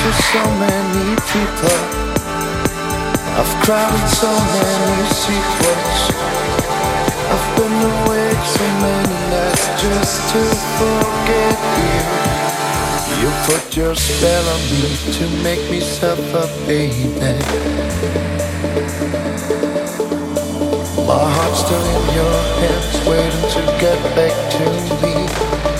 For so many people. I've crowded so many secrets. I've been awake so many nights just to forget you. You put your spell on me to make me suffer, baby. My heart's still in your hands, waiting to get back to me.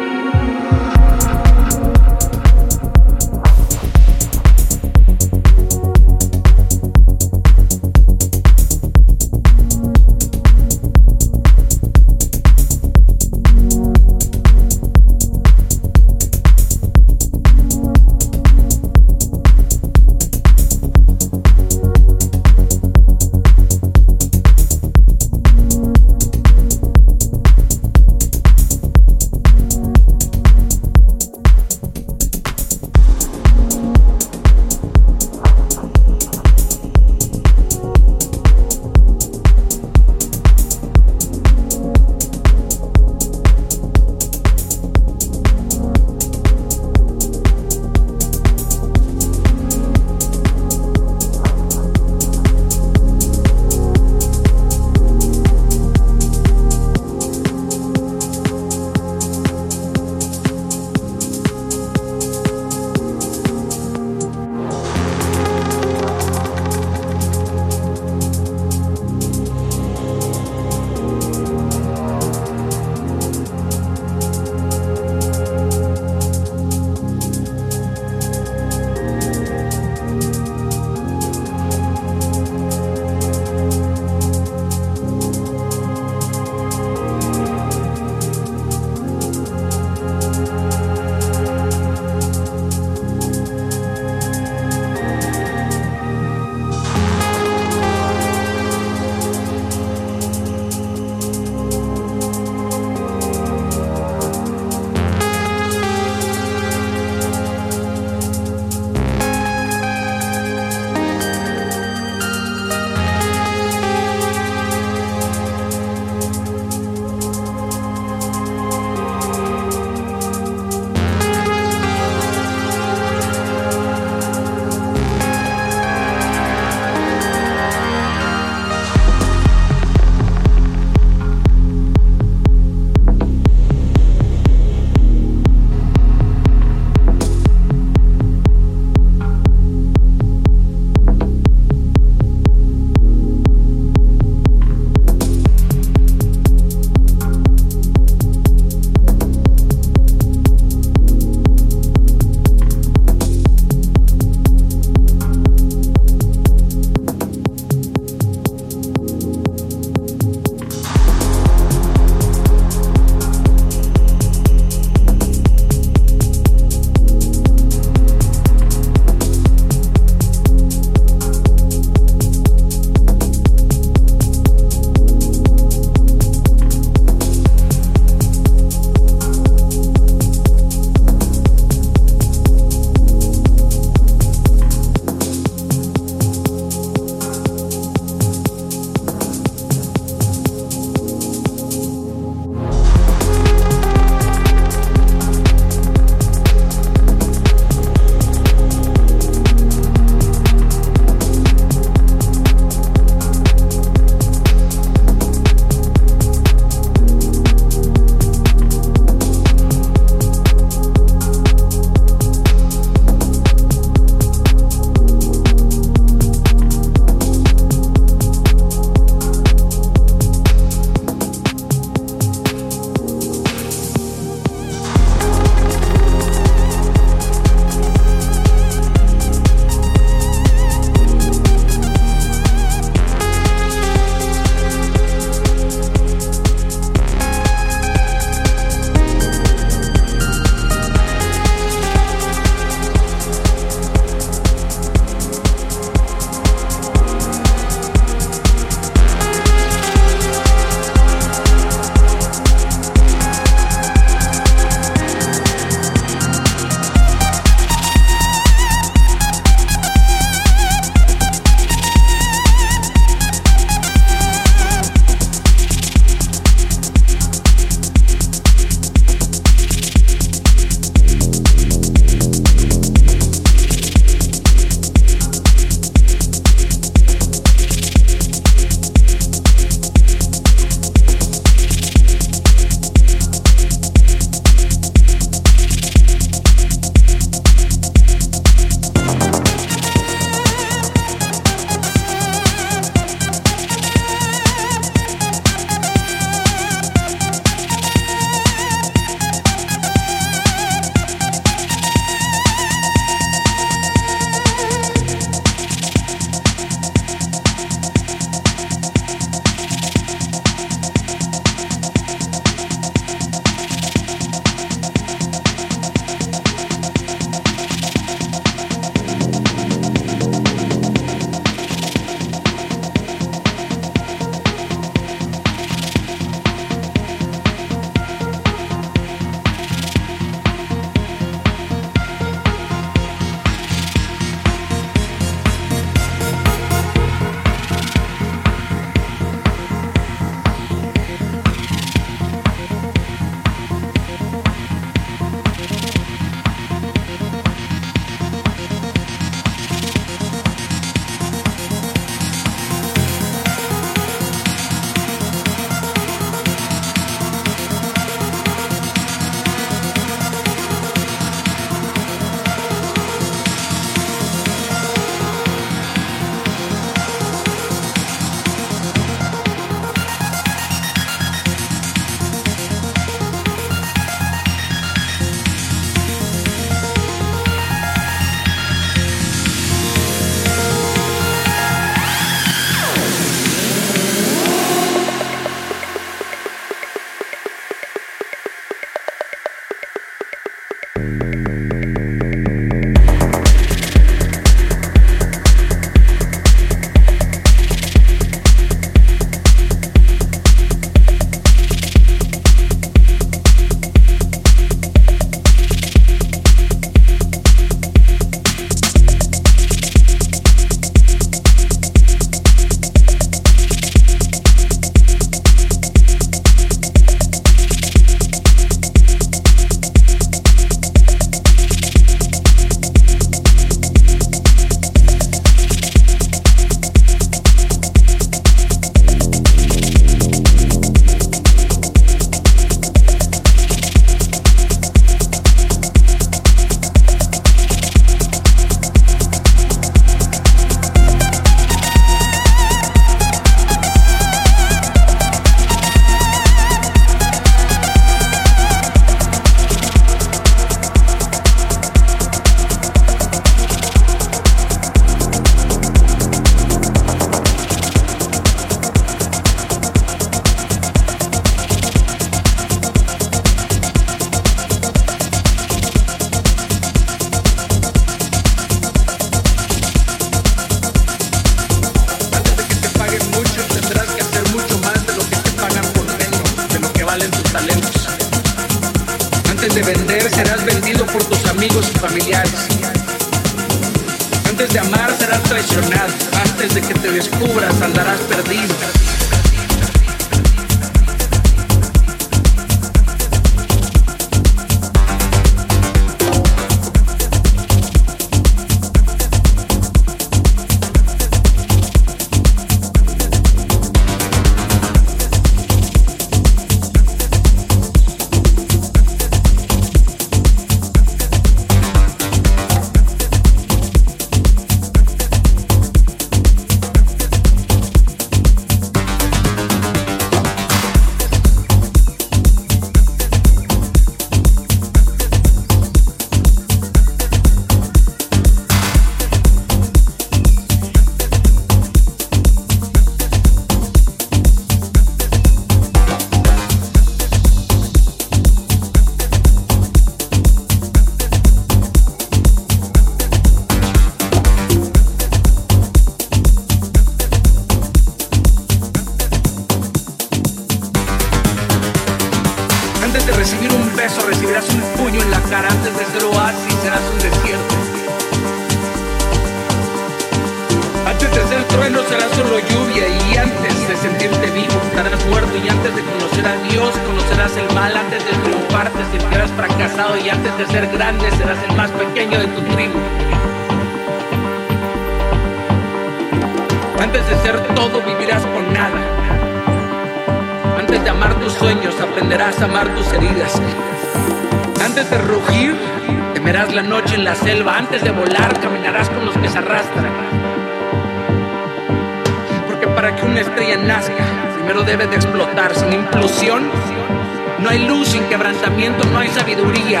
no hay luz sin quebrantamiento, no hay sabiduría.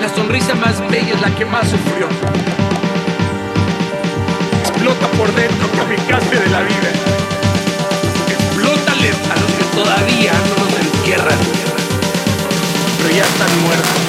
La sonrisa más bella es la que más sufrió. Explota por dentro, kamikaze de la vida. Explótales a los que todavía no los entierran, pero ya están muertos.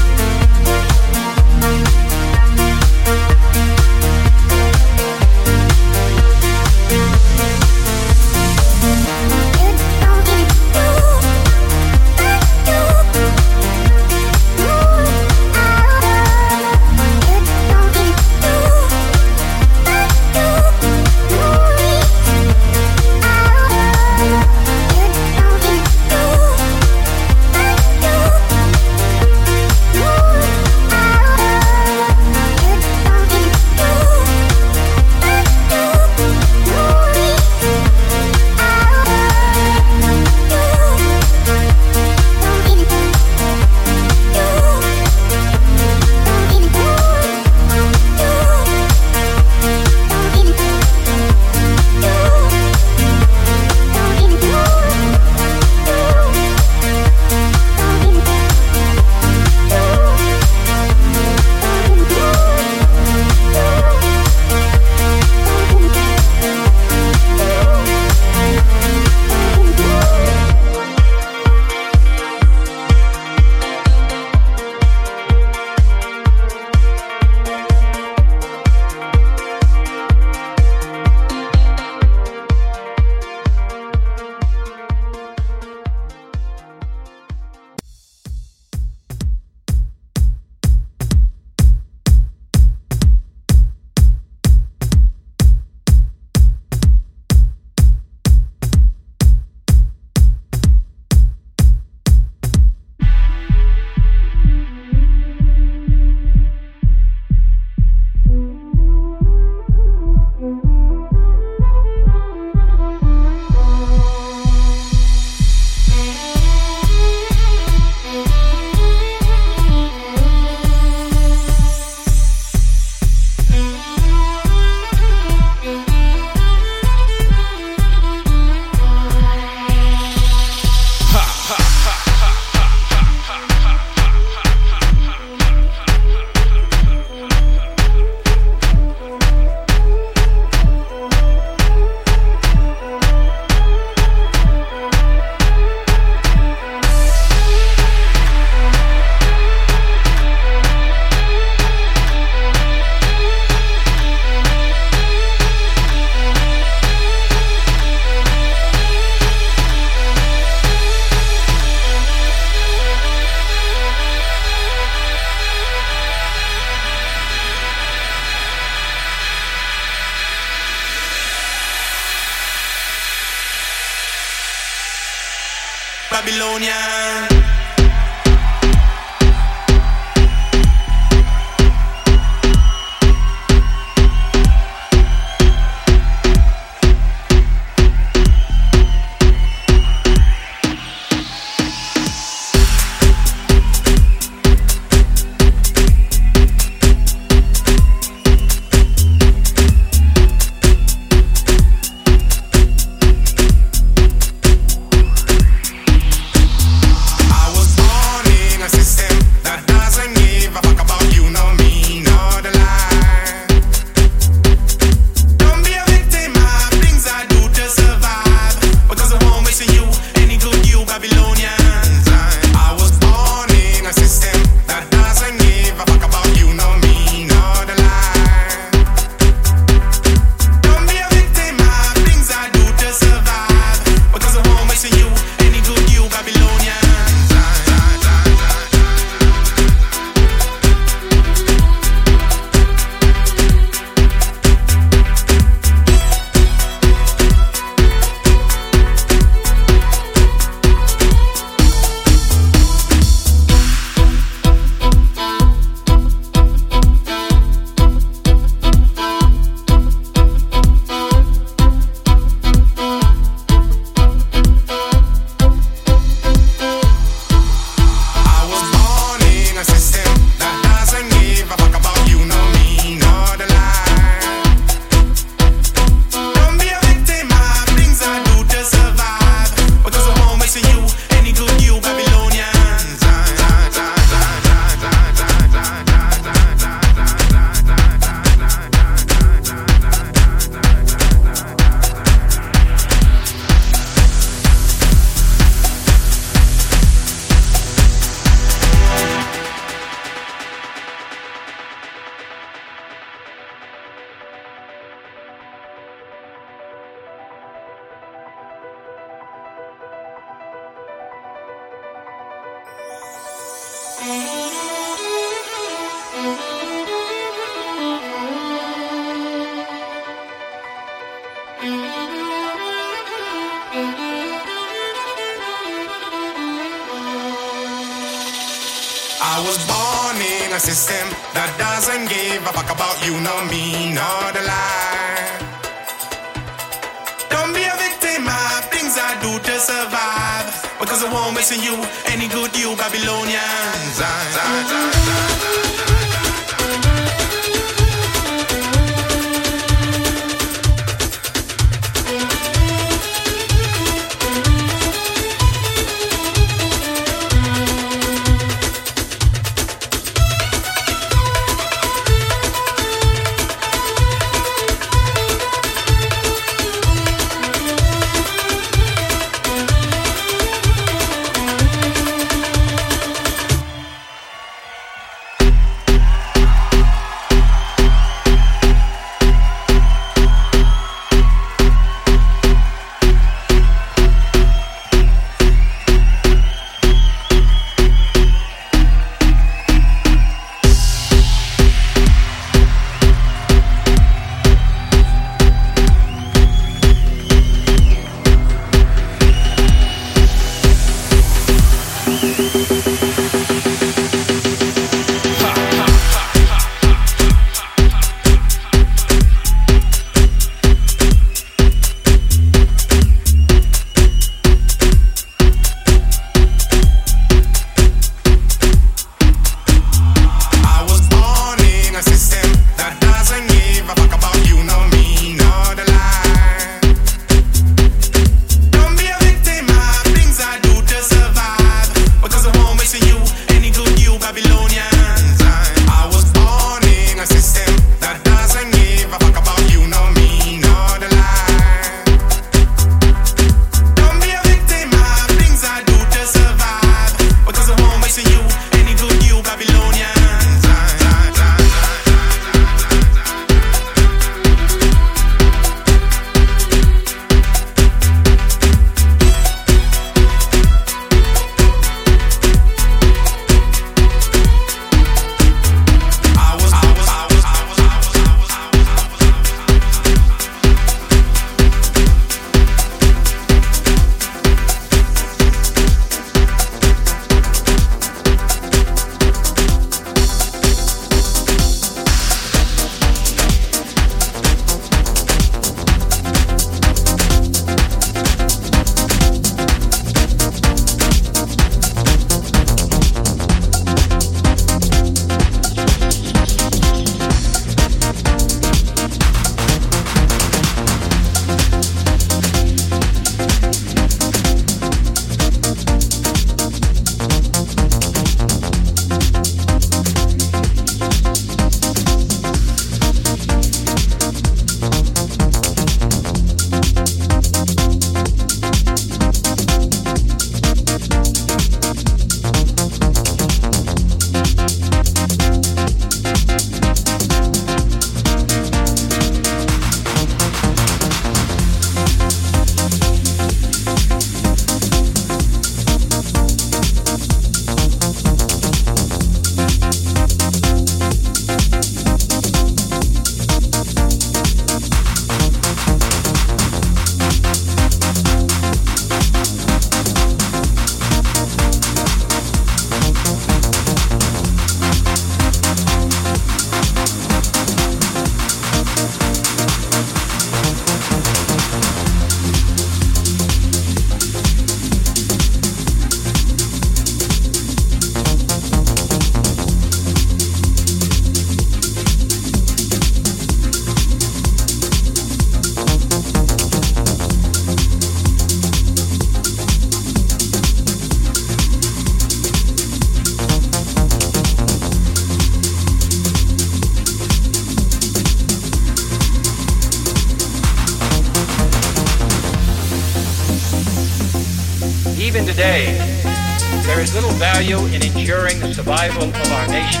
Value in ensuring the survival of our nation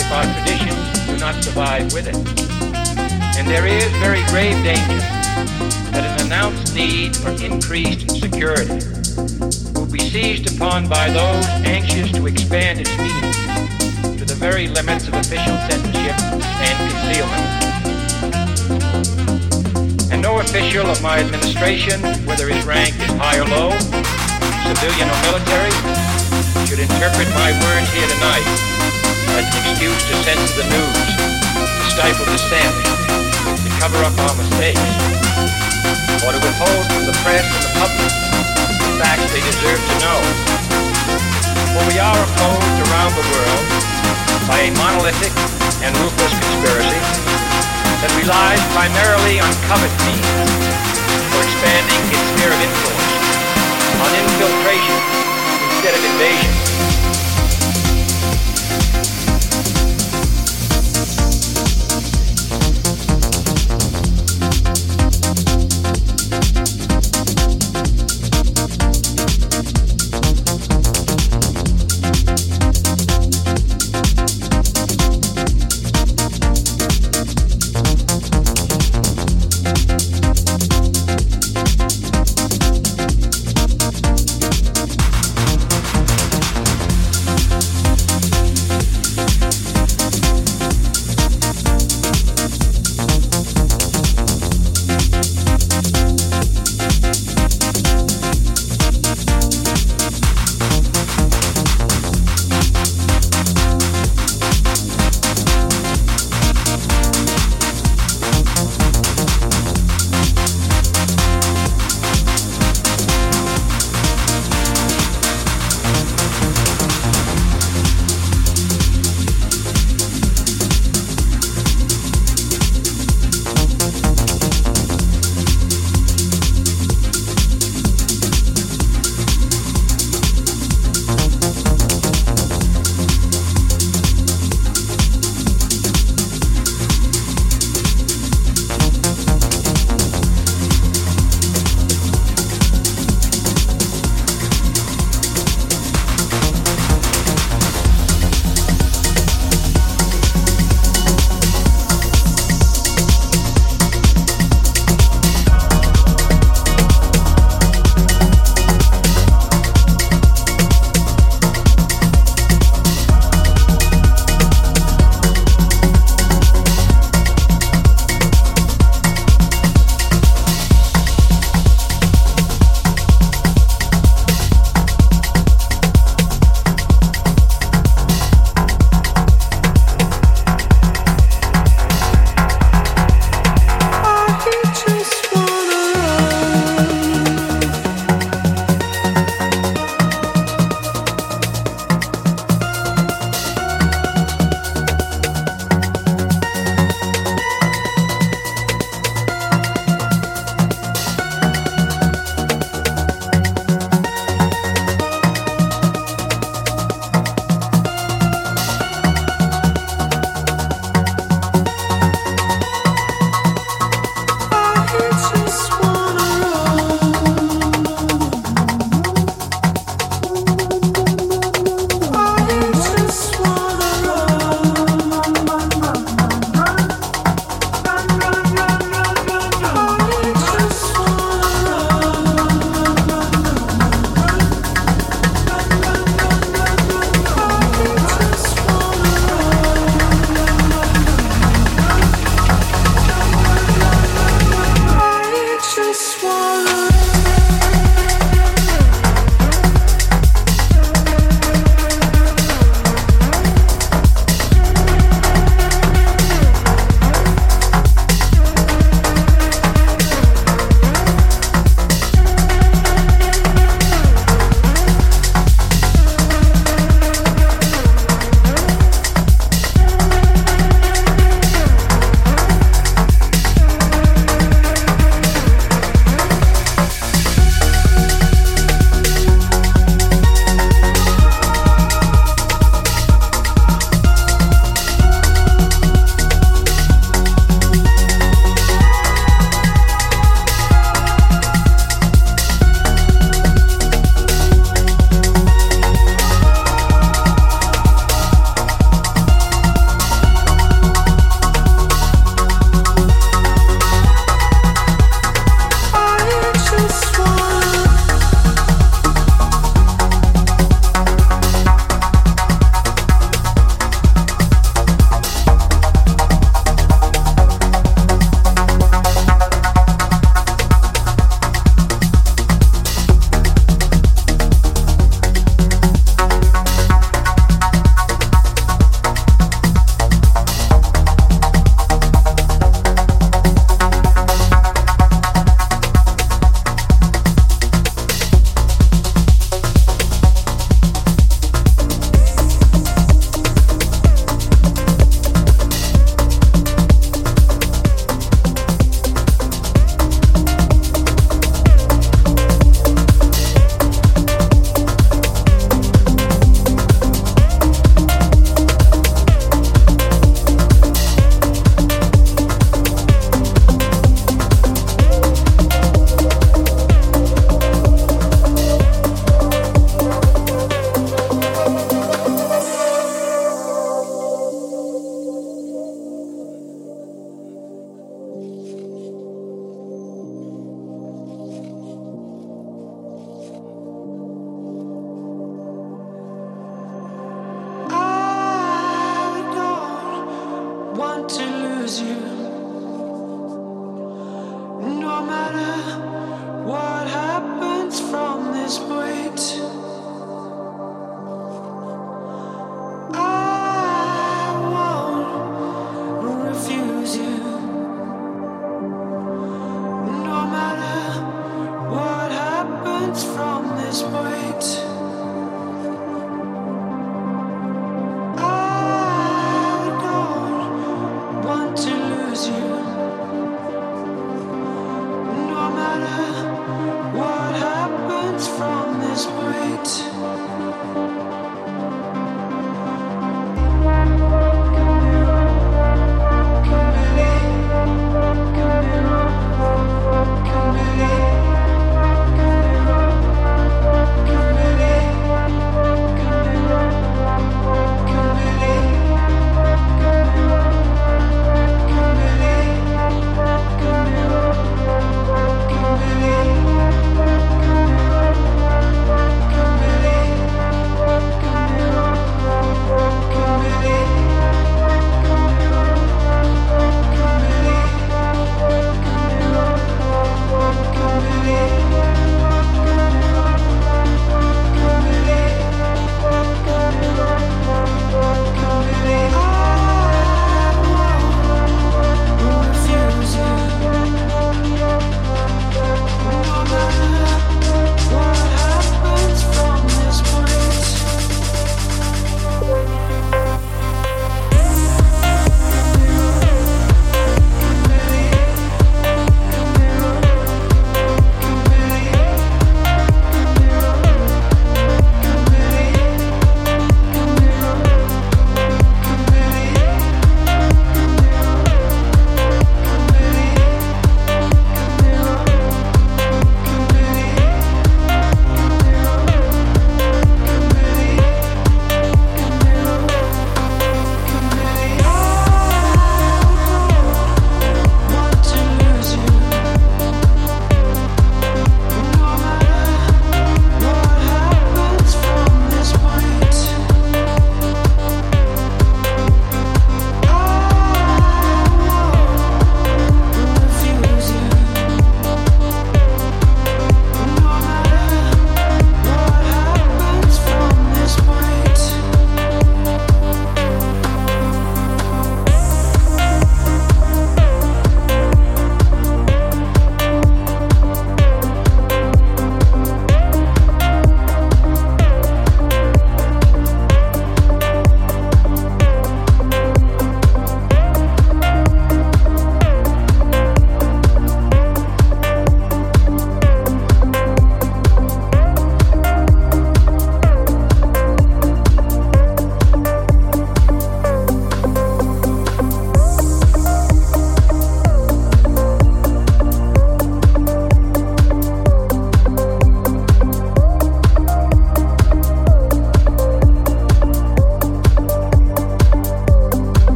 if our traditions do not survive with it. And there is very grave danger that an announced need for increased security will be seized upon by those anxious to expand its meaning to the very limits of official censorship and concealment. And no official of my administration, whether his rank is high or low, civilian or military, should interpret my words here tonight as an excuse to censor the news, to stifle dissent, to cover up our mistakes, or to withhold from the press and the public the facts they deserve to know. For we are opposed around the world by a monolithic and ruthless conspiracy that relies primarily on covert means for expanding its sphere of influence, on infiltration instead of invasion.